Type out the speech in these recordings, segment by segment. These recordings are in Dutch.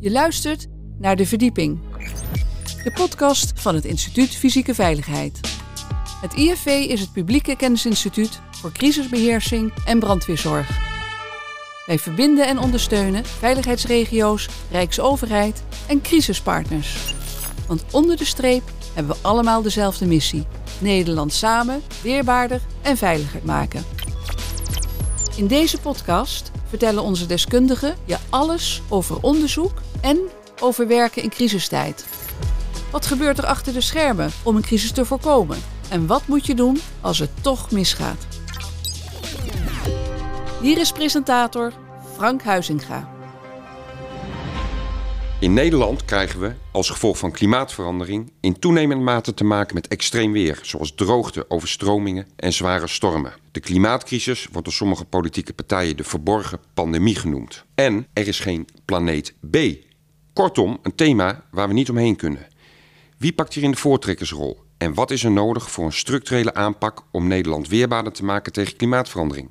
Je luistert naar De Verdieping, de podcast van het Instituut Fysieke Veiligheid. Het IFV is het publieke kennisinstituut voor crisisbeheersing en brandweerzorg. Wij verbinden en ondersteunen veiligheidsregio's, Rijksoverheid en crisispartners. Want onder de streep hebben we allemaal dezelfde missie: Nederland samen, weerbaarder en veiliger maken. In deze podcast vertellen onze deskundigen je alles over onderzoek en over werken in crisistijd. Wat gebeurt er achter de schermen om een crisis te voorkomen? En wat moet je doen als het toch misgaat? Hier is presentator Frank Huizinga. In Nederland krijgen we als gevolg van klimaatverandering in toenemende mate te maken met extreem weer, zoals droogte, overstromingen en zware stormen. De klimaatcrisis wordt door sommige politieke partijen de verborgen pandemie genoemd. En er is geen planeet B. Kortom, een thema waar we niet omheen kunnen. Wie pakt hier in de voortrekkersrol? En wat is er nodig voor een structurele aanpak om Nederland weerbaarder te maken tegen klimaatverandering?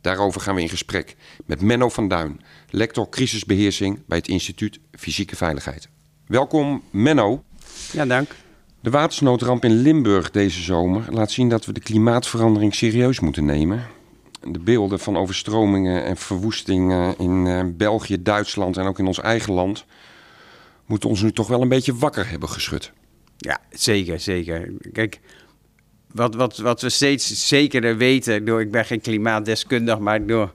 Daarover gaan we in gesprek met Menno van Duin, lector crisisbeheersing bij het Instituut Fysieke Veiligheid. Welkom Menno. Ja, dank. De watersnoodramp in Limburg deze zomer laat zien dat we de klimaatverandering serieus moeten nemen. De beelden van overstromingen en verwoestingen in eh, België, Duitsland en ook in ons eigen land moeten ons nu toch wel een beetje wakker hebben geschud. Ja, zeker, zeker. Kijk, wat, wat, wat we steeds zekerder weten, door, ik ben geen klimaatdeskundig, maar door,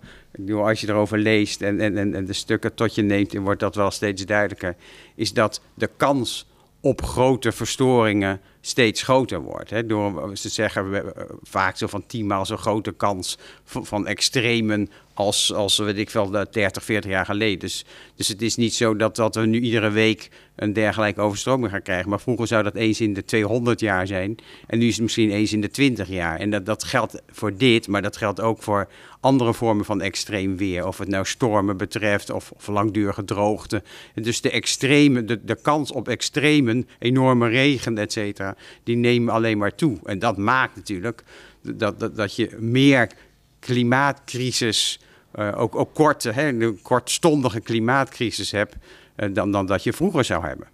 als je erover leest en, en, en de stukken tot je neemt, wordt dat wel steeds duidelijker, is dat de kans op grote verstoringen steeds groter wordt. Hè? Door, ze zeggen vaak zo van tien maal zo grote kans van, extremen als, als weet ik wel, 30, 40 jaar geleden. Dus, dus het is niet zo dat, dat we nu iedere week een dergelijke overstroming gaan krijgen. Maar vroeger zou dat eens in de 200 jaar zijn. En nu is het misschien eens in de 20 jaar. En dat, dat geldt voor dit, maar dat geldt ook voor andere vormen van extreem weer. Of het nou stormen betreft of, of langdurige droogte. dus de extreme, de, de kans op extremen, enorme regen, et cetera, die nemen alleen maar toe. En dat maakt natuurlijk dat, dat, dat je meer klimaatcrisis, uh, ook, ook korte, hè, een kortstondige klimaatcrisis hebt, uh, dan, dan dat je vroeger zou hebben.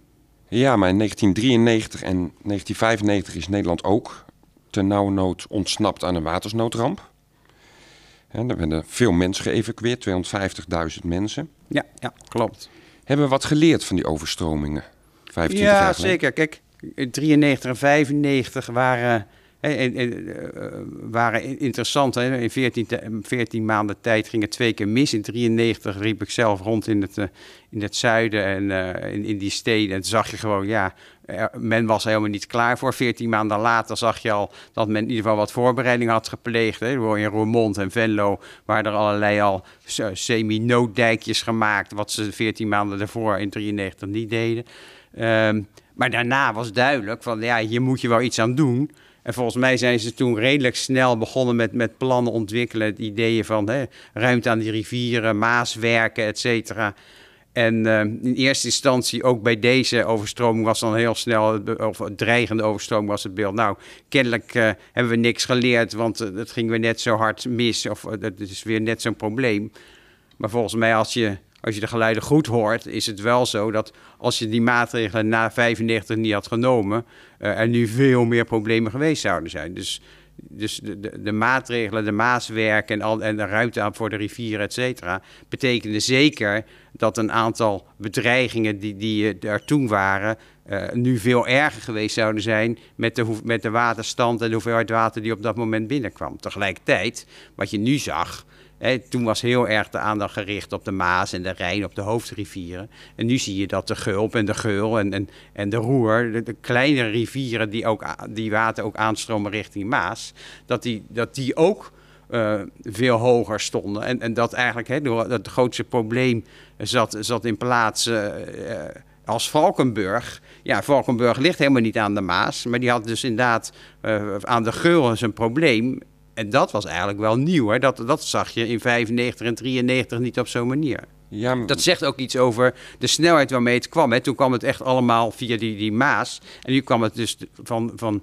Ja, maar in 1993 en 1995 is Nederland ook ten nauwe nood ontsnapt aan een watersnoodramp. er werden veel mensen geëvacueerd, 250.000 mensen. Ja, ja, klopt. Hebben we wat geleerd van die overstromingen? 25 ja, jaar zeker. Kijk, 93 en 95 waren en, en, uh, waren interessant. In 14, 14, maanden tijd ging het twee keer mis. In 93 riep ik zelf rond in het, uh, in het zuiden en uh, in, in, die steden. En zag je gewoon, ja, men was helemaal niet klaar voor. 14 maanden later zag je al dat men in ieder geval wat voorbereiding had gepleegd. Hè? In Roermond en Venlo waren er allerlei al semi-nooddijkjes gemaakt. Wat ze 14 maanden daarvoor in 93 niet deden. Um, maar daarna was duidelijk van, ja, hier moet je wel iets aan doen. En volgens mij zijn ze toen redelijk snel begonnen met, met plannen ontwikkelen. Het ideeën van hè, ruimte aan die rivieren, maaswerken, et cetera. En uh, in eerste instantie ook bij deze overstroming was dan heel snel, of dreigende overstroming was het beeld. Nou, kennelijk uh, hebben we niks geleerd, want uh, het ging weer net zo hard mis. Of het is weer net zo'n probleem. Maar volgens mij als je als je de geluiden goed hoort, is het wel zo dat als je die maatregelen na 95 niet had genomen, uh, er nu veel meer problemen geweest zouden zijn. Dus, dus de, de, de maatregelen, de maaswerk en, al, en de ruimte voor de rivieren, et cetera, betekende zeker dat een aantal bedreigingen die, die er toen waren, uh, nu veel erger geweest zouden zijn met de, met de waterstand en de hoeveelheid water die op dat moment binnenkwam. Tegelijkertijd, wat je nu zag, toen was heel erg de aandacht gericht op de Maas en de Rijn, op de hoofdrivieren. En nu zie je dat de Gulp en de Geul en, en, en de Roer, de, de kleine rivieren die, ook, die water ook aanstromen richting Maas, dat die, dat die ook uh, veel hoger stonden. En, en dat eigenlijk door, het grootste probleem zat, zat in plaats uh, als Valkenburg. Ja, Valkenburg ligt helemaal niet aan de Maas, maar die had dus inderdaad aan de Geul zijn probleem. En dat was eigenlijk wel nieuw. Hè? Dat, dat zag je in 95 en 93 niet op zo'n manier. Ja, Dat zegt ook iets over de snelheid waarmee het kwam. Hè. Toen kwam het echt allemaal via die, die Maas. En nu kwam het dus van, van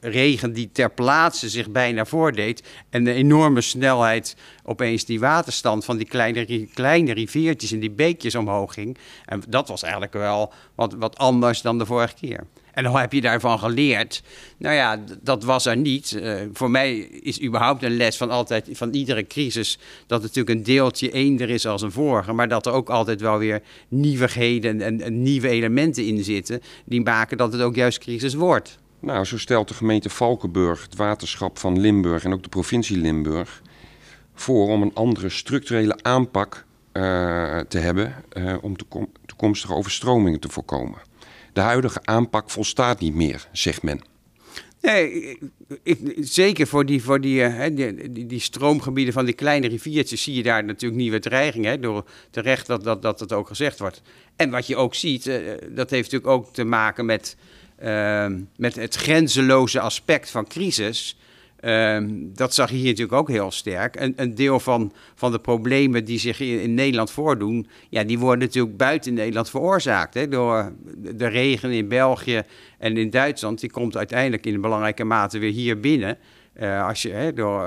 regen die ter plaatse zich bijna voordeed. En de enorme snelheid opeens die waterstand van die kleine, kleine riviertjes en die beekjes omhoog ging. En dat was eigenlijk wel wat, wat anders dan de vorige keer. En hoe heb je daarvan geleerd? Nou ja, dat was er niet. Uh, voor mij is überhaupt een les van altijd, van iedere crisis, dat het natuurlijk een deeltje eender is als een vorige, maar dat er ook altijd wel weer nieuwigheden en, en nieuwe elementen in zitten, die maken dat het ook juist crisis wordt. Nou, zo stelt de gemeente Valkenburg, het waterschap van Limburg en ook de provincie Limburg voor om een andere structurele aanpak uh, te hebben uh, om toekomstige overstromingen te voorkomen. De huidige aanpak volstaat niet meer, zegt men. Nee, zeker voor, die, voor die, uh, die, die, stroomgebieden van die kleine riviertjes zie je daar natuurlijk nieuwe dreigingen. Hè, door terecht dat, dat, dat het ook gezegd wordt. En wat je ook ziet, dat heeft natuurlijk ook te maken met Ehm, met het grenzeloze aspect van crisis. Ehm, dat zag je hier natuurlijk ook heel sterk. Een, een deel van, van de problemen die zich in, Nederland voordoen, ja, die worden natuurlijk buiten Nederland veroorzaakt. Hè, door de regen in België en in Duitsland. Die komt uiteindelijk in belangrijke mate weer hier binnen. Uh, als je, hè, door,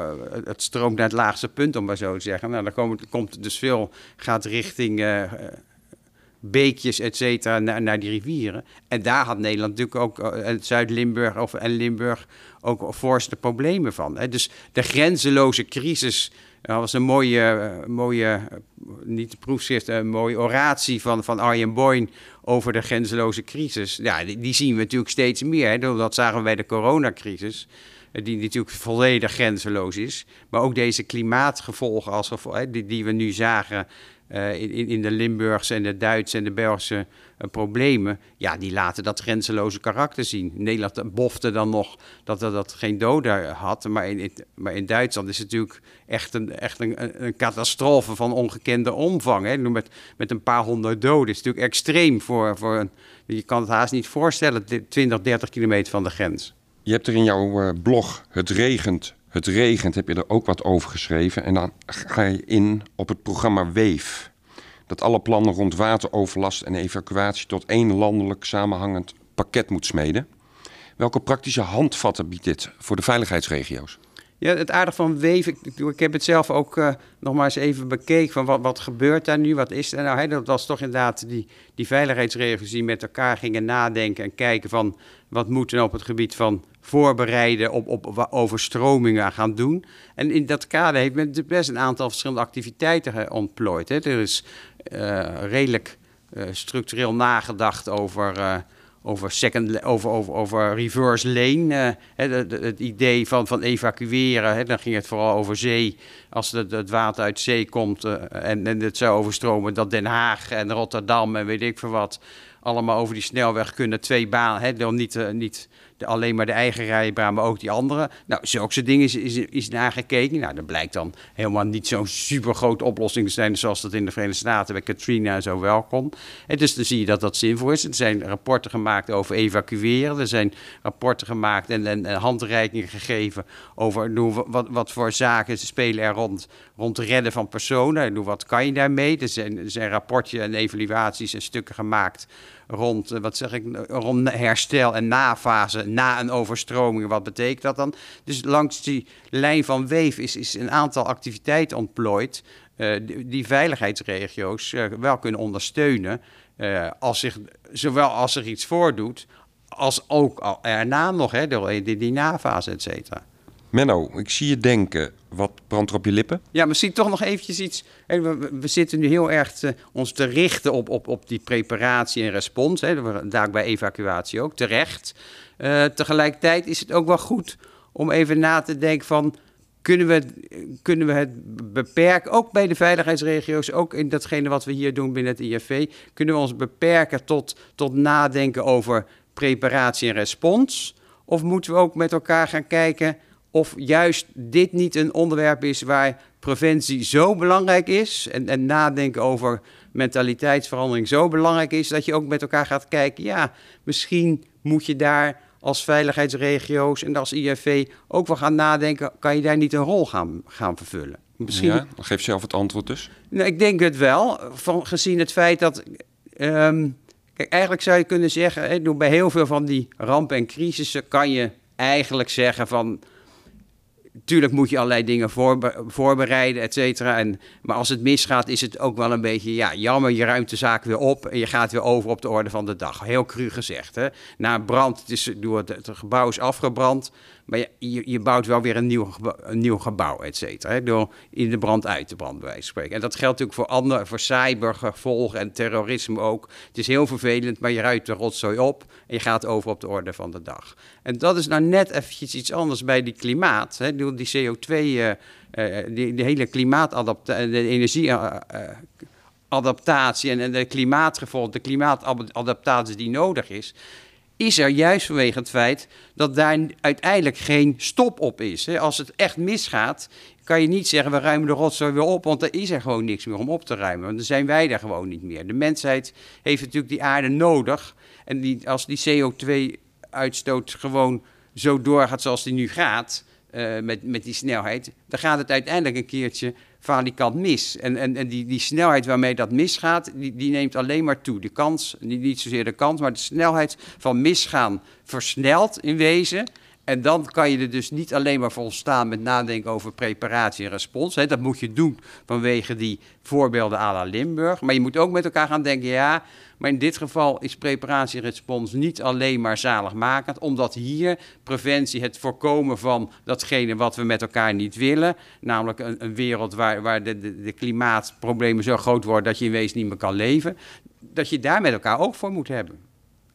het stroomt naar het laagste punt, om maar zo te zeggen. Nou, dan komt, komt dus veel, gaat richting uh, beekjes, et cetera, naar, naar die rivieren. En daar had Nederland natuurlijk ook, uh, Zuid-Limburg of, en Limburg, ook voorste problemen van. Hè. Dus de grenzeloze crisis dat was een mooie, mooie niet proefschrift, een mooie oratie van, van Arjen Boyn over de grenzeloze crisis. Ja, die, zien we natuurlijk steeds meer. Hè. Dat zagen we bij de coronacrisis die natuurlijk volledig grenzeloos is. Maar ook deze klimaatgevolgen als die, die we nu zagen uh, in, in de Limburgse en de Duitse en de Belgische uh, problemen, ja, die laten dat grenzeloze karakter zien. Nederland bofte dan nog dat dat, dat geen doden had, maar in, maar in Duitsland is het natuurlijk echt een, echt een, een catastrofe van ongekende omvang. Hè. Met, met een paar honderd doden. is natuurlijk extreem voor, voor een, je kan het haast niet voorstellen, 20, 30 kilometer van de grens. Je hebt er in jouw blog Het regent het regent, heb je er ook wat over geschreven. En dan ga je in op het programma WEEF. Dat alle plannen rond wateroverlast en evacuatie tot één landelijk samenhangend pakket moet smeden. Welke praktische handvatten biedt dit voor de veiligheidsregio's? Ja, het aardige van Weef, ik, heb het zelf ook uh, nog maar eens even bekeken van wat, wat gebeurt daar nu, wat is er nou? Dat was toch inderdaad die, die veiligheidsregio's die met elkaar gingen nadenken en kijken van wat moeten op het gebied van voorbereiden op, op overstromingen gaan doen. En in dat kader heeft men best een aantal verschillende activiteiten ontplooid. Er is uh, redelijk uh, structureel nagedacht over, over, second, over, over, over reverse lane. Hè, het idee van, van evacueren, hè, dan ging het vooral over zee. Als het, het water uit zee komt en, en het zou overstromen, dat Den Haag en Rotterdam en weet ik veel wat allemaal over die snelweg kunnen. Twee banen, hè, niet, uh, niet de, alleen maar de eigen rijbaan, maar ook die andere. Nou, zulke dingen is, is, is nagekeken. Nou, dat blijkt dan helemaal niet zo'n super grote oplossing te zijn zoals dat in de Verenigde Staten bij Katrina zo welkom. En dus dan zie je dat dat zinvol is. Er zijn rapporten gemaakt over evacueren. Er zijn rapporten gemaakt en, en, en handreikingen gegeven over wat, wat voor zaken spelen er rond, rond het redden van personen. Wat kan je daarmee? Er zijn, er zijn rapportjes en evaluaties en stukken gemaakt rond, eh, wat zeg ik, rond herstel en nafase na een overstroming. Wat betekent dat dan? Dus langs die lijn van Weef is, is een aantal activiteiten ontplooid. Uh, die, veiligheidsregio's uh, wel kunnen ondersteunen. Als zich, zowel als er iets voordoet, als ook erna nog, hè, door die, die nafase, et cetera. Menno, ik zie je denken. Wat brandt er op je lippen? Ja, misschien toch nog eventjes iets. We, we zitten nu heel erg ons te richten op, op, op die preparatie en respons. Hè. Daar bij evacuatie ook, terecht. Uh, tegelijkertijd is het ook wel goed om even na te denken van... Kunnen we, kunnen we het beperken, ook bij de veiligheidsregio's, ook in datgene wat we hier doen binnen het IFV, kunnen we ons beperken tot, tot nadenken over preparatie en respons? Of moeten we ook met elkaar gaan kijken of juist dit niet een onderwerp is waar preventie zo belangrijk is en, en nadenken over mentaliteitsverandering zo belangrijk is, dat je ook met elkaar gaat kijken, ja, misschien moet je daar als veiligheidsregio's en als IFV ook wel gaan nadenken, kan je daar niet een rol gaan, gaan vervullen? Misschien... Ja, geef zelf het antwoord dus. Nou, ik denk het wel, van, gezien het feit dat... Ehm, kijk, eigenlijk zou je kunnen zeggen, hè, bij heel veel van die rampen en crisissen kan je eigenlijk zeggen van Tuurlijk moet je allerlei dingen voorbereiden, et cetera. En, maar als het misgaat, is het ook wel een beetje ja, jammer. Je ruimt de zaak weer op en je gaat weer over op de orde van de dag. Heel cru gezegd. Hè? Na brand, het, is, het, het gebouw is afgebrand. Maar je, je, bouwt wel weer een nieuw, nieuw gebouw, et cetera. Door in de brand uit te branden, bij wijze van spreken. En dat geldt natuurlijk voor, andere, voor cybergevolgen en terrorisme ook. Het is heel vervelend, maar je ruikt de rotzooi op en je gaat over op de orde van de dag. En dat is nou net eventjes iets anders bij die klimaat. Hè. Die CO2, uh, uh, die, de hele klimaatadaptatie, de energieadaptatie en, en de klimaatgevolgen, de klimaatadaptatie die nodig is is er juist vanwege het feit dat daar uiteindelijk geen stop op is. Als het echt misgaat, kan je niet zeggen we ruimen de rotzooi weer op, want er is er gewoon niks meer om op te ruimen. Want dan zijn wij er gewoon niet meer. De mensheid heeft natuurlijk die aarde nodig. En die, als die CO2-uitstoot gewoon zo doorgaat zoals die nu gaat, uh, met, met die snelheid, dan gaat het uiteindelijk een keertje kant mis. En, en, en die, die snelheid waarmee dat misgaat, die, die neemt alleen maar toe. De kans, niet, niet zozeer de kans, maar de snelheid van misgaan versnelt in wezen. En dan kan je er dus niet alleen maar volstaan met nadenken over preparatie en respons. Dat moet je doen vanwege die voorbeelden à la Limburg. Maar je moet ook met elkaar gaan denken, ja, maar in dit geval is preparatie en respons niet alleen maar zaligmakend, omdat hier preventie, het voorkomen van datgene wat we met elkaar niet willen, namelijk een, een wereld waar, waar de, de, de klimaatproblemen zo groot worden dat je in wezen niet meer kan leven, dat je daar met elkaar ook voor moet hebben.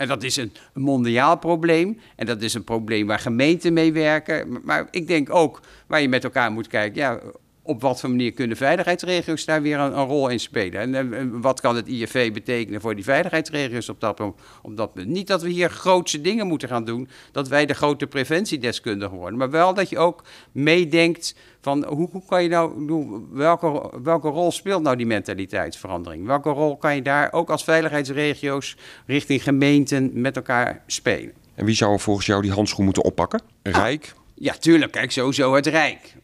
En dat is een, mondiaal probleem. En dat is een probleem waar gemeenten mee werken. Maar ik denk ook waar je met elkaar moet kijken. Ja, op wat voor manier kunnen veiligheidsregio's daar weer een, een rol in spelen? En, wat kan het IFV betekenen voor die veiligheidsregio's op dat, op dat punt? Niet dat we hier grootse dingen moeten gaan doen, dat wij de grote preventiedeskundigen worden, maar wel dat je ook meedenkt van hoe, hoe kan je nou, welke, welke rol speelt nou die mentaliteitsverandering? Welke rol kan je daar ook als veiligheidsregio's richting gemeenten met elkaar spelen? En wie zou volgens jou die handschoen moeten oppakken? Rijk? Ja, tuurlijk. Kijk, sowieso het Rijk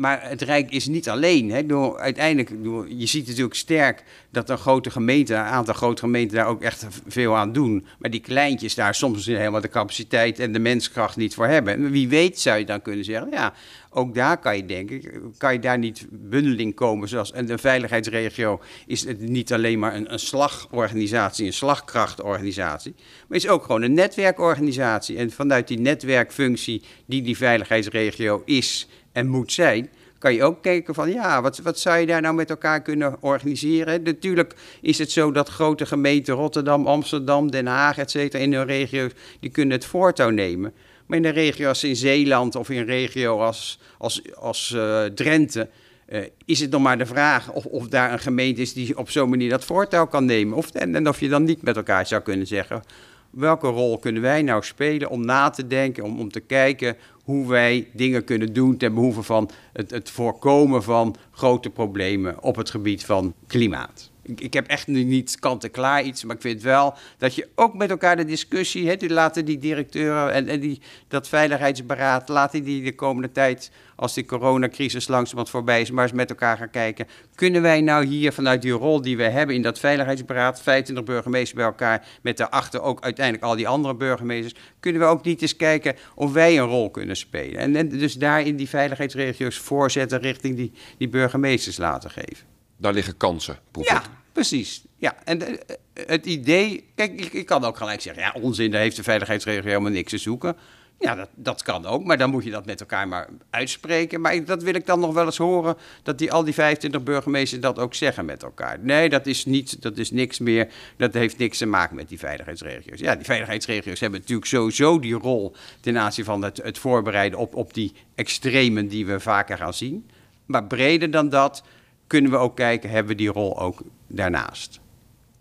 maar het Rijk is niet alleen. Hè. Uiteindelijk, je ziet natuurlijk sterk dat een grote gemeente, een aantal grote gemeenten daar ook echt veel aan doen. Maar die kleintjes daar soms helemaal de capaciteit en de menskracht niet voor hebben. En wie weet zou je dan kunnen zeggen, ja, ook daar kan je denken, kan je daar niet bundeling komen. Zoals, en de veiligheidsregio is niet alleen maar een, een slagorganisatie, een slagkrachtorganisatie. Maar is ook gewoon een netwerkorganisatie. En vanuit die netwerkfunctie die die veiligheidsregio is en moet zijn, kan je ook kijken van ja, wat, wat zou je daar nou met elkaar kunnen organiseren? Natuurlijk is het zo dat grote gemeenten Rotterdam, Amsterdam, Den Haag, et cetera, in hun regio, die kunnen het voortouw nemen. Maar in een regio als in Zeeland of in een regio als, als, als uh, Drenthe, uh, is het nog maar de vraag of, of daar een gemeente is die op zo'n manier dat voortouw kan nemen. Of, en of je dan niet met elkaar zou kunnen zeggen, welke rol kunnen wij nou spelen om na te denken, om, om te kijken hoe wij dingen kunnen doen ten behoeve van het, het voorkomen van grote problemen op het gebied van klimaat ik, ik heb echt nu niet kant-en-klaar iets, maar ik vind wel dat je ook met elkaar de discussie, hè, die laten die directeuren en, en die, dat veiligheidsberaad, laten die de komende tijd, als die coronacrisis langzamerhand voorbij is, maar eens met elkaar gaan kijken. Kunnen wij nou hier vanuit die rol die we hebben in dat veiligheidsberaad, 25 burgemeesters bij elkaar, met daarachter ook uiteindelijk al die andere burgemeesters, kunnen we ook niet eens kijken of wij een rol kunnen spelen. En, en dus daar in die veiligheidsregio's voorzetten richting die, die burgemeesters laten geven. Daar liggen kansen, ja, precies. Ja, en eh, het idee... Kijk, ik, ik, kan ook gelijk zeggen... Ja, onzin, daar heeft de veiligheidsregio helemaal niks te zoeken. Ja, dat, dat kan ook, maar dan moet je dat met elkaar maar uitspreken. Maar dat wil ik dan nog wel eens horen, dat die, al die 25 burgemeesters dat ook zeggen met elkaar. Nee, dat is, niet, dat is niks meer, dat heeft niks te maken met die veiligheidsregio's. Ja, die veiligheidsregio's hebben natuurlijk sowieso die rol ten aanzien van het, het voorbereiden op, op die extremen die we vaker gaan zien. Maar breder dan dat kunnen we ook kijken, hebben we die rol ook daarnaast.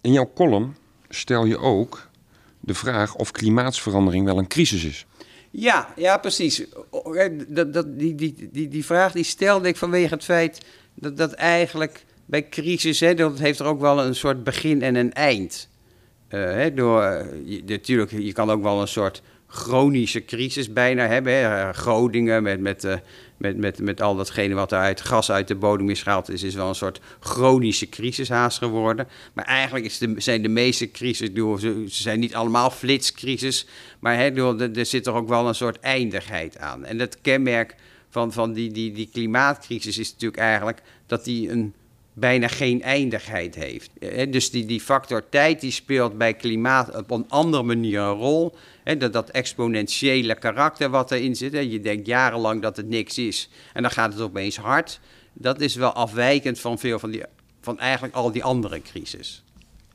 In jouw column stel je ook de vraag of klimaatsverandering wel een crisis is. Ja, ja precies. Dat, dat, die, die, die, die vraag die stelde ik vanwege het feit dat, dat eigenlijk bij crisis, hè, dat heeft er ook wel een soort begin en een eind. Uh, hè, door, je, natuurlijk, je kan ook wel een soort chronische crisis bijna hebben. Hè. Groningen met, met, uh, met, met, met al datgene wat er uit gas uit de bodem is gehaald, is, is wel een soort chronische crisis haast geworden. Maar eigenlijk is zijn de meeste crisis, ze zijn niet allemaal flitscrisis, maar er, zit er ook wel een soort eindigheid aan. En het kenmerk van, van die, die, die klimaatcrisis is natuurlijk eigenlijk dat die een bijna geen eindigheid heeft. Dus die, die factor tijd die speelt bij klimaat op een andere manier een rol. Dat, dat exponentiële karakter wat erin zit. Je denkt jarenlang dat het niks is en dan gaat het opeens hard. Dat is wel afwijkend van veel van, die, van eigenlijk al die andere crisis.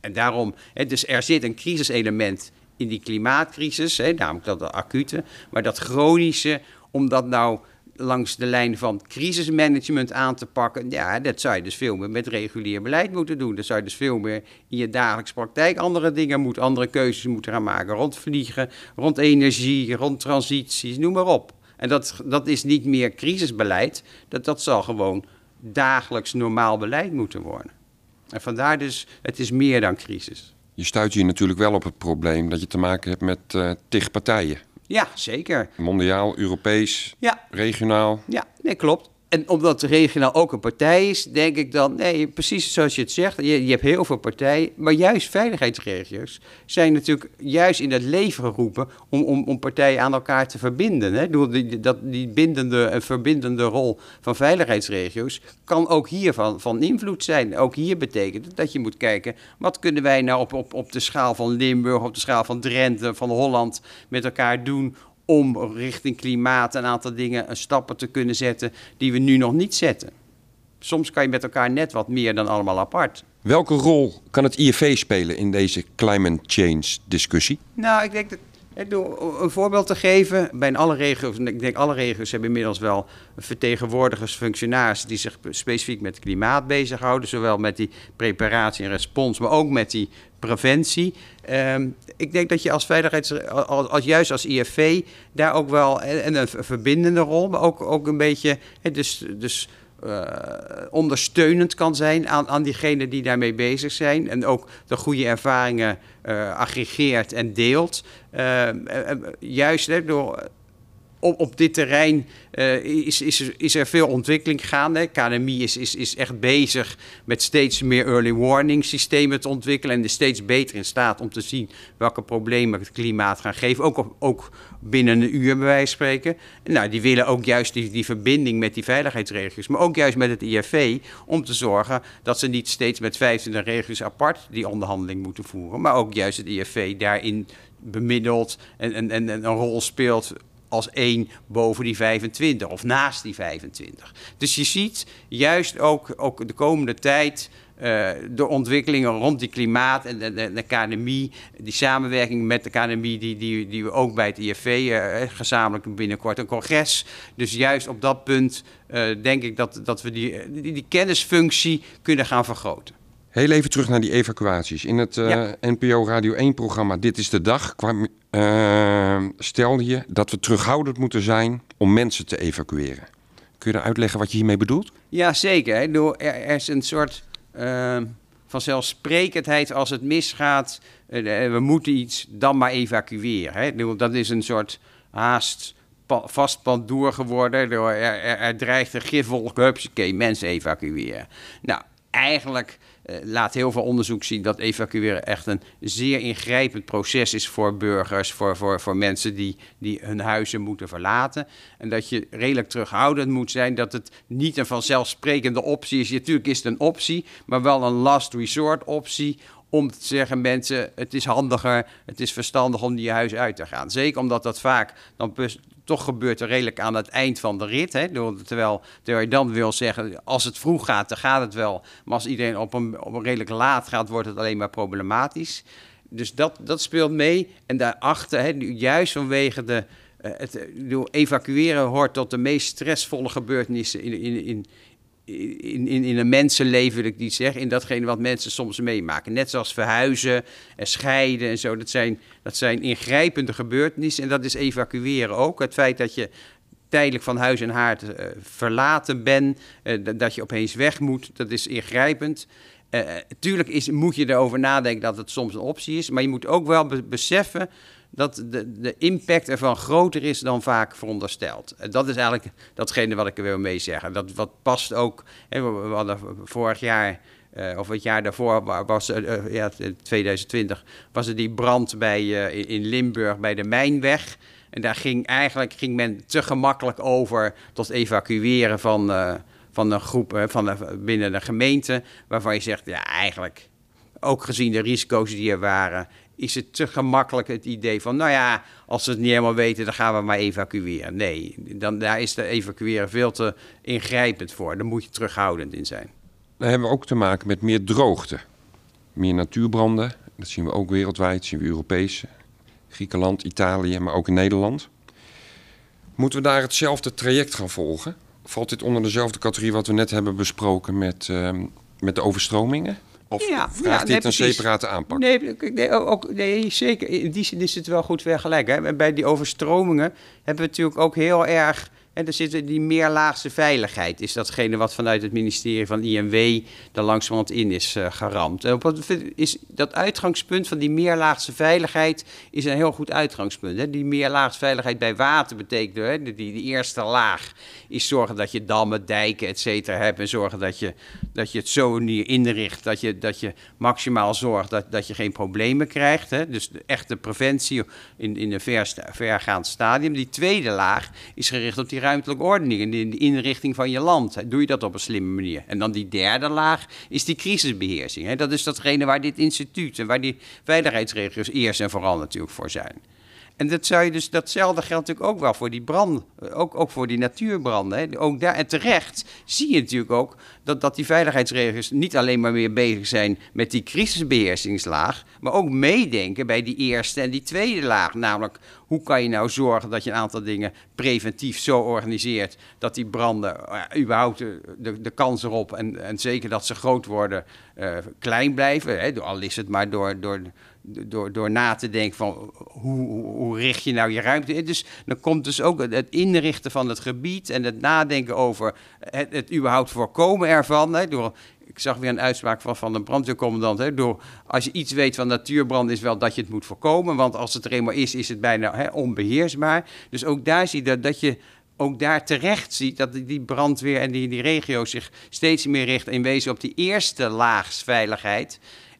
En daarom, dus er zit een crisiselement in die klimaatcrisis, namelijk dat acute, maar dat chronische, omdat nou langs de lijn van crisismanagement aan te pakken. Ja, dat zou je dus veel meer met regulier beleid moeten doen. Dat zou je dus veel meer in je dagelijkse praktijk andere dingen moeten, andere keuzes moeten gaan maken. Rond vliegen, rond energie, rond transities, noem maar op. En dat, dat is niet meer crisisbeleid. Dat, dat zal gewoon dagelijks normaal beleid moeten worden. En vandaar dus, het is meer dan crisis. Je stuit hier natuurlijk wel op het probleem dat je te maken hebt met uh, tig partijen. Ja, zeker. Mondiaal, Europees, ja. regionaal. Ja, nee, klopt. En omdat regionaal ook een partij is, denk ik dan, nee, precies zoals je het zegt, je, je hebt heel veel partijen, maar juist veiligheidsregio's zijn natuurlijk juist in het leven geroepen om, om, om partijen aan elkaar te verbinden. Hè? Die, dat, die bindende en verbindende rol van veiligheidsregio's kan ook hier van, van invloed zijn. Ook hier betekent dat je moet kijken, wat kunnen wij nou op, op, op de schaal van Limburg, op de schaal van Drenthe, van Holland met elkaar doen om richting klimaat een aantal dingen, een stappen te kunnen zetten die we nu nog niet zetten. Soms kan je met elkaar net wat meer dan allemaal apart. Welke rol kan het IFV spelen in deze climate change discussie? Nou, ik denk dat door een voorbeeld te geven, bij alle regio's, ik denk alle regio's hebben inmiddels wel vertegenwoordigers, functionarissen die zich specifiek met klimaat bezighouden, zowel met die preparatie en respons, maar ook met die preventie. Ehm, ik denk dat je als veiligheids, als, als, juist als IFV, daar ook wel en een verbindende rol, maar ook, ook een beetje, dus, dus uh, ondersteunend kan zijn aan, aan diegenen die daarmee bezig zijn. En ook de goede ervaringen uh, aggregeert en deelt. Uh, juist hè, door op, op dit terrein uh, is, is, is er veel ontwikkeling gaande. KNMI is, is, is echt bezig met steeds meer early warning systemen te ontwikkelen. En is steeds beter in staat om te zien welke problemen het klimaat gaan geven. Ook, ook binnen een uur, bij wijze van spreken. Nou, die willen ook juist die, die verbinding met die veiligheidsregio's. Maar ook juist met het IFV. Om te zorgen dat ze niet steeds met 25 regio's apart die onderhandeling moeten voeren. Maar ook juist het IFV daarin bemiddelt en, en, en een rol speelt als één boven die 25 of naast die 25. Dus je ziet juist ook, ook de komende tijd uh, de ontwikkelingen rond die klimaat en de, de, de, KNMI, die samenwerking met de KNMI, die, die, die we ook bij het IFV uh, eh, gezamenlijk binnenkort een congres. Dus juist op dat punt uh, denk ik dat, dat we die, die, die kennisfunctie kunnen gaan vergroten. Heel even terug naar die evacuaties. In het ja. NPO Radio 1-programma Dit is de Dag kwam, stelde je dat we terughoudend moeten zijn om mensen te evacueren. Kun je uitleggen wat je hiermee bedoelt? Ja, zeker. Er, is een soort uh, vanzelfsprekendheid als het misgaat. we moeten iets, dan maar evacueren. Hè. Dat is een soort haast vast pandoer geworden. Er, er, er dreigt een gifwolk, oké, mensen evacueren. Nou, eigenlijk laat heel veel onderzoek zien dat evacueren echt een zeer ingrijpend proces is voor burgers, voor, voor, voor mensen die, die hun huizen moeten verlaten. En dat je redelijk terughoudend moet zijn, dat het niet een vanzelfsprekende optie is. Natuurlijk is het een optie, maar wel een last resort optie om te zeggen mensen, het is handiger, het is verstandig om die huis uit te gaan. Zeker omdat dat vaak dan toch gebeurt er redelijk aan het eind van de rit. Hè? Terwijl, terwijl je dan wil zeggen, als het vroeg gaat, dan gaat het wel. Maar als iedereen op een, op een redelijk laat gaat, wordt het alleen maar problematisch. Dus dat, dat speelt mee. En daarachter, hè, juist vanwege de... Uh, het, evacueren hoort tot de meest stressvolle gebeurtenissen in, in, in, in, in, in een mensenleven, wil ik niet zeggen, in datgene wat mensen soms meemaken. Net zoals verhuizen en scheiden en zo. Dat zijn, dat zijn ingrijpende gebeurtenissen en dat is evacueren ook. Het feit dat je tijdelijk van huis en haard uh, verlaten bent, uh, dat je opeens weg moet, dat is ingrijpend. tuurlijk is, moet je erover nadenken dat het soms een optie is, maar je moet ook wel beseffen dat de, de impact ervan groter is dan vaak verondersteld. Dat is eigenlijk datgene wat ik er wil mee zeggen. Dat wat past ook. Hè, we hadden vorig jaar. Uh, of het jaar daarvoor was uh, ja, 2020 was er die brand bij, uh, in Limburg bij de Mijnweg. En daar ging eigenlijk ging men te gemakkelijk over tot evacueren van, van een groep van binnen de gemeente. Waarvan je zegt, ja, eigenlijk ook gezien de risico's die er waren, is het te gemakkelijk het idee van, nou ja, als we het niet helemaal weten, dan gaan we maar evacueren. Nee, dan, daar is de evacueren veel te ingrijpend voor. Daar moet je terughoudend in zijn. Dan hebben we ook te maken met meer droogte. Meer natuurbranden, dat zien we ook wereldwijd, zien we Europees. Griekenland, Italië, maar ook in Nederland. Moeten we daar hetzelfde traject gaan volgen? Valt dit onder dezelfde categorie wat we net hebben besproken met, uh, met de overstromingen? Of ja, vraagt dit een separate aanpak? Nee, nee, ook, nee, zeker. In die zin is het wel goed vergelijken. Bij die overstromingen hebben we natuurlijk ook heel erg en er zit die meerlaagse veiligheid. Is datgene wat vanuit het ministerie van INW er langzamerhand in is uh, geramd. En is dat uitgangspunt van die meerlaagse veiligheid is een heel goed uitgangspunt. Hè? Die meerlaagse veiligheid bij water betekent, hè, die, die eerste laag is zorgen dat je dammen, dijken, et cetera hebt. En zorgen dat je, dat je het zo inricht dat je, dat je maximaal zorgt dat, dat je geen problemen krijgt. Hè? Dus de echte preventie in, in een ver, vergaand stadium. Die tweede laag is gericht op die ruimtelijke ordening en de, inrichting van je land. Doe je dat op een slimme manier. En dan die derde laag is die crisisbeheersing. Dat is datgene waar dit instituut en waar die veiligheidsregio's eerst en vooral natuurlijk voor zijn. En dat zou je dus, datzelfde geldt natuurlijk ook wel voor die branden, ook, ook voor die natuurbranden. Ook daar, en terecht zie je natuurlijk ook dat, dat die veiligheidsregels niet alleen maar meer bezig zijn met die crisisbeheersingslaag, maar ook meedenken bij die eerste en die tweede laag. Namelijk, hoe kan je nou zorgen dat je een aantal dingen preventief zo organiseert dat die branden uh, überhaupt de, de, de, kans erop en, en zeker dat ze groot worden uh, klein blijven. Hè. Al is het maar door, door door, door na te denken van hoe, hoe, richt je nou je ruimte in. Dus dan komt dus ook het inrichten van het gebied en het nadenken over het, het überhaupt voorkomen Hè, door, ik zag weer een uitspraak van, van de brandweercommandant. Hè, door, als je iets weet van natuurbrand is wel dat je het moet voorkomen. Want als het er eenmaal is, is het bijna hè, onbeheersbaar. Dus ook daar zie je dat, dat je ook daar terecht ziet dat die brandweer en die, die regio zich steeds meer richt in wezen op die eerste laagsveiligheid.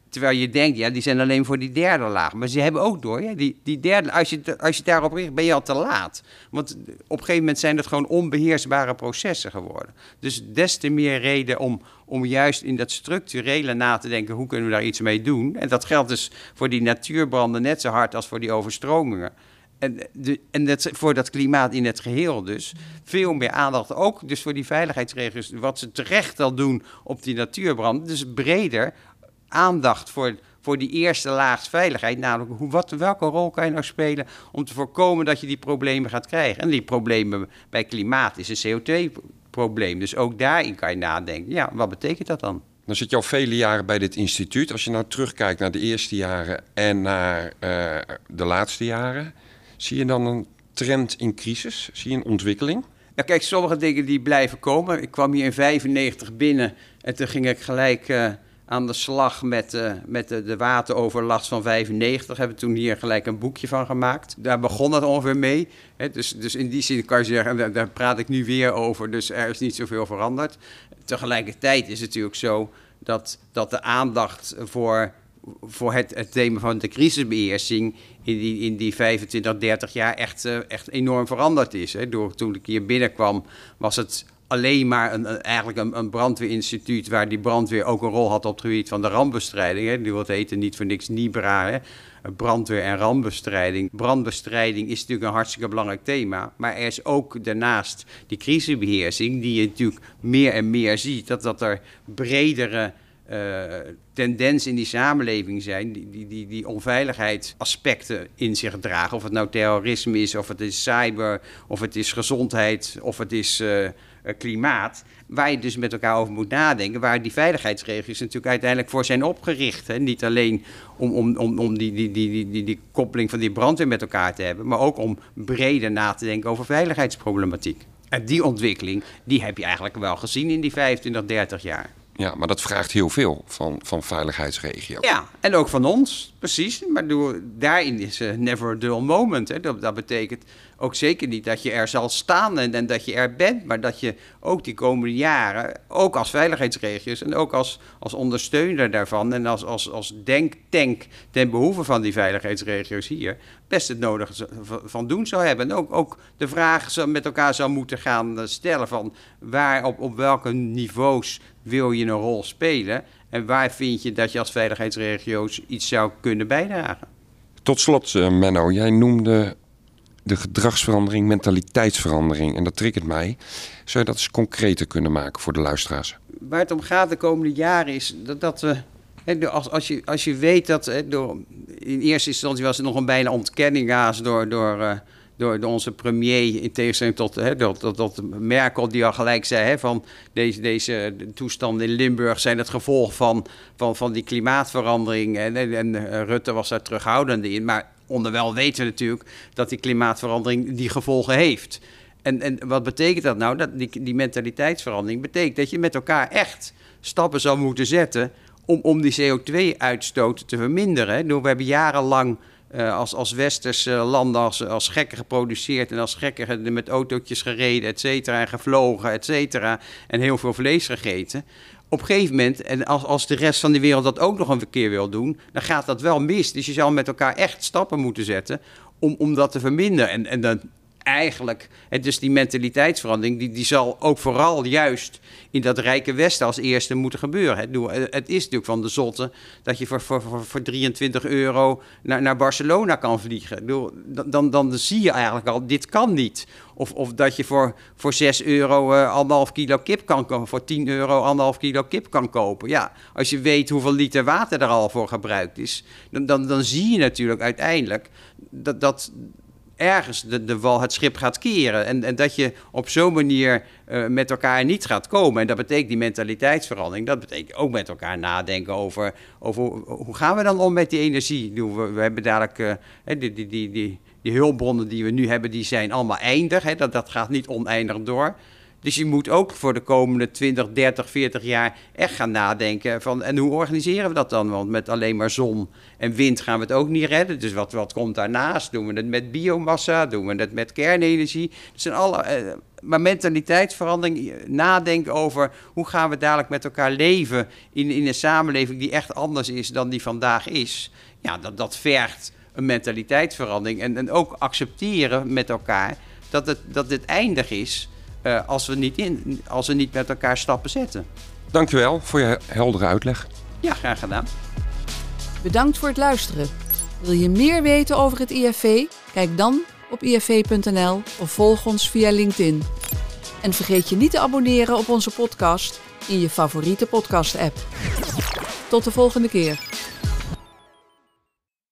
Terwijl je denkt, ja, die zijn alleen voor die derde laag. Maar ze hebben ook door, die, die derde, als je, als je daarop richt, ben je al te laat. Want op een gegeven moment zijn het gewoon onbeheersbare processen geworden. Dus des te meer reden om, om juist in dat structurele na te denken, hoe kunnen we daar iets mee doen? En dat geldt dus voor die natuurbranden net zo hard als voor die overstromingen. En, de, en dat, voor dat klimaat in het geheel dus. Veel meer aandacht ook dus voor die veiligheidsregels. Wat ze terecht al doen op die natuurbranden. Dus breder aandacht voor, voor die eerste laag veiligheid. Namelijk, hoe, wat, welke rol kan je nou spelen om te voorkomen dat je die problemen gaat krijgen? En die problemen bij klimaat is een CO2-probleem. Dus ook daarin kan je nadenken. Ja, wat betekent dat dan? Dan zit je al vele jaren bij dit instituut. Als je nou terugkijkt naar de eerste jaren en naar uh, de laatste jaren, zie je dan een trend in crisis? Zie je een ontwikkeling? Nou kijk, sommige dingen die blijven komen. Ik kwam hier in 95 binnen en toen ging ik gelijk uh, aan de slag met, uh, met de, de, wateroverlast van 95. Hebben we toen hier gelijk een boekje van gemaakt. Daar begon het ongeveer mee. Dus, dus in die zin kan je zeggen, daar, praat ik nu weer over. Dus er is niet zoveel veranderd. Tegelijkertijd is het natuurlijk zo dat, dat de aandacht voor, voor het, het thema van de crisisbeheersing in die, in die 25, 30 jaar echt, uh, echt enorm veranderd is. Door, toen ik hier binnenkwam was het alleen maar een, eigenlijk een, een, brandweerinstituut waar die brandweer ook een rol had op het gebied van de rampbestrijding. Hè. Die wordt heten niet voor niks NIBRA, hè. brandweer en rampbestrijding. Brandbestrijding is natuurlijk een hartstikke belangrijk thema, maar er is ook daarnaast die crisisbeheersing die je natuurlijk meer en meer ziet, dat, dat er bredere uh, tendens in die samenleving zijn, die, die, die, die onveiligheidsaspecten in zich dragen. Of het nou terrorisme is, of het is cyber, of het is gezondheid, of het is uh, klimaat. Waar je dus met elkaar over moet nadenken. Waar die veiligheidsregels natuurlijk uiteindelijk voor zijn opgericht. Hè? Niet alleen om, om, om, om die, die, die, die, die, die koppeling van die brandweer met elkaar te hebben. Maar ook om breder na te denken over veiligheidsproblematiek. En die ontwikkeling, die heb je eigenlijk wel gezien in die 25, 30 jaar. Ja, maar dat vraagt heel veel van, van veiligheidsregio. Ja, en ook van ons, precies. Maar door, daarin is uh, never a dull moment. Hè. Dat, dat, betekent ook zeker niet dat je er zal staan en, dat je er bent, maar dat je ook die komende jaren, ook als veiligheidsregio's en ook als, als ondersteuner daarvan en als, als, als denktank ten behoeve van die veiligheidsregio's hier, best het nodige van doen zou hebben. En ook, ook de vraag met elkaar zou moeten gaan stellen van waar, op, op welke niveaus wil je een rol spelen en waar vind je dat je als veiligheidsregio's iets zou kunnen bijdragen. Tot slot, eh, Menno, jij noemde de gedragsverandering, mentaliteitsverandering. En dat triggert mij. Zou je dat eens concreter kunnen maken voor de luisteraars? Waar het om gaat de komende jaren is dat, dat we. als, als, je, als je weet dat. door, in eerste instantie was het nog een bijna ontkenning haast door. door uh, door, onze premier, in tegenstelling tot, tot, tot, Merkel, die al gelijk zei: van deze, deze toestanden in Limburg zijn het gevolg van, van, van die klimaatverandering. En, en, en eh, Rutte was daar terughoudend in. Maar onderwel weten we natuurlijk dat die klimaatverandering die gevolgen heeft. En, en wat betekent dat nou? Dat die, die mentaliteitsverandering betekent dat je met elkaar echt stappen zou moeten zetten om, om die CO2-uitstoot te verminderen. We hebben jarenlang uh, als, als westerse landen als, als gekken geproduceerd en als gekken met autootjes gereden, et cetera, en gevlogen, et cetera, en heel veel vlees gegeten op een gegeven moment, en als, als de rest van de wereld dat ook nog een keer wil doen, dan gaat dat wel mis. Dus je zal met elkaar echt stappen moeten zetten om, om dat te verminderen. En, en dan eigenlijk, het dus die mentaliteitsverandering, die, die zal ook vooral juist in dat rijke Westen als eerste moeten gebeuren. Het, het is natuurlijk van de zotte dat je voor, voor, voor, 23 euro naar, naar Barcelona kan vliegen. Dan, dan, dan zie je eigenlijk al, dit kan niet. Of, of dat je voor, voor 6 euro uh, anderhalf kilo kip kan kopen, voor 10 euro anderhalf kilo kip kan kopen. Ja, als je weet hoeveel liter water er al voor gebruikt is, dan, dan, dan zie je natuurlijk uiteindelijk dat, dat, ergens de, de wal het schip gaat keren. En, en dat je op zo'n manier uh, met elkaar niet gaat komen. En dat betekent die mentaliteitsverandering. Dat betekent ook met elkaar nadenken over, over hoe gaan we dan om met die energie. We, we hebben dadelijk uh, die, die, die, die, die hulpbronnen die we nu hebben, die zijn allemaal eindig. Hè? Dat, dat gaat niet oneindig door. Dus je moet ook voor de komende 20, 30, 40 jaar echt gaan nadenken van en hoe organiseren we dat dan? Want met alleen maar zon en wind gaan we het ook niet redden. Dus wat, wat komt daarnaast? Doen we het met biomassa? Doen we het met kernenergie? Dat zijn alle, eh, maar mentaliteitsverandering, nadenken over hoe gaan we dadelijk met elkaar leven in, in een samenleving die echt anders is dan die vandaag is. Ja, dat, dat vergt een mentaliteitsverandering en, en ook accepteren met elkaar dat het, dat dit eindig is als, we niet in, als we niet met elkaar stappen zetten. Dankjewel voor je heldere uitleg. Ja, graag gedaan. Bedankt voor het luisteren. Wil je meer weten over het IFV? Kijk dan op ifv.nl of volg ons via LinkedIn. En vergeet je niet te abonneren op onze podcast in je favoriete podcast-app. Tot de volgende keer.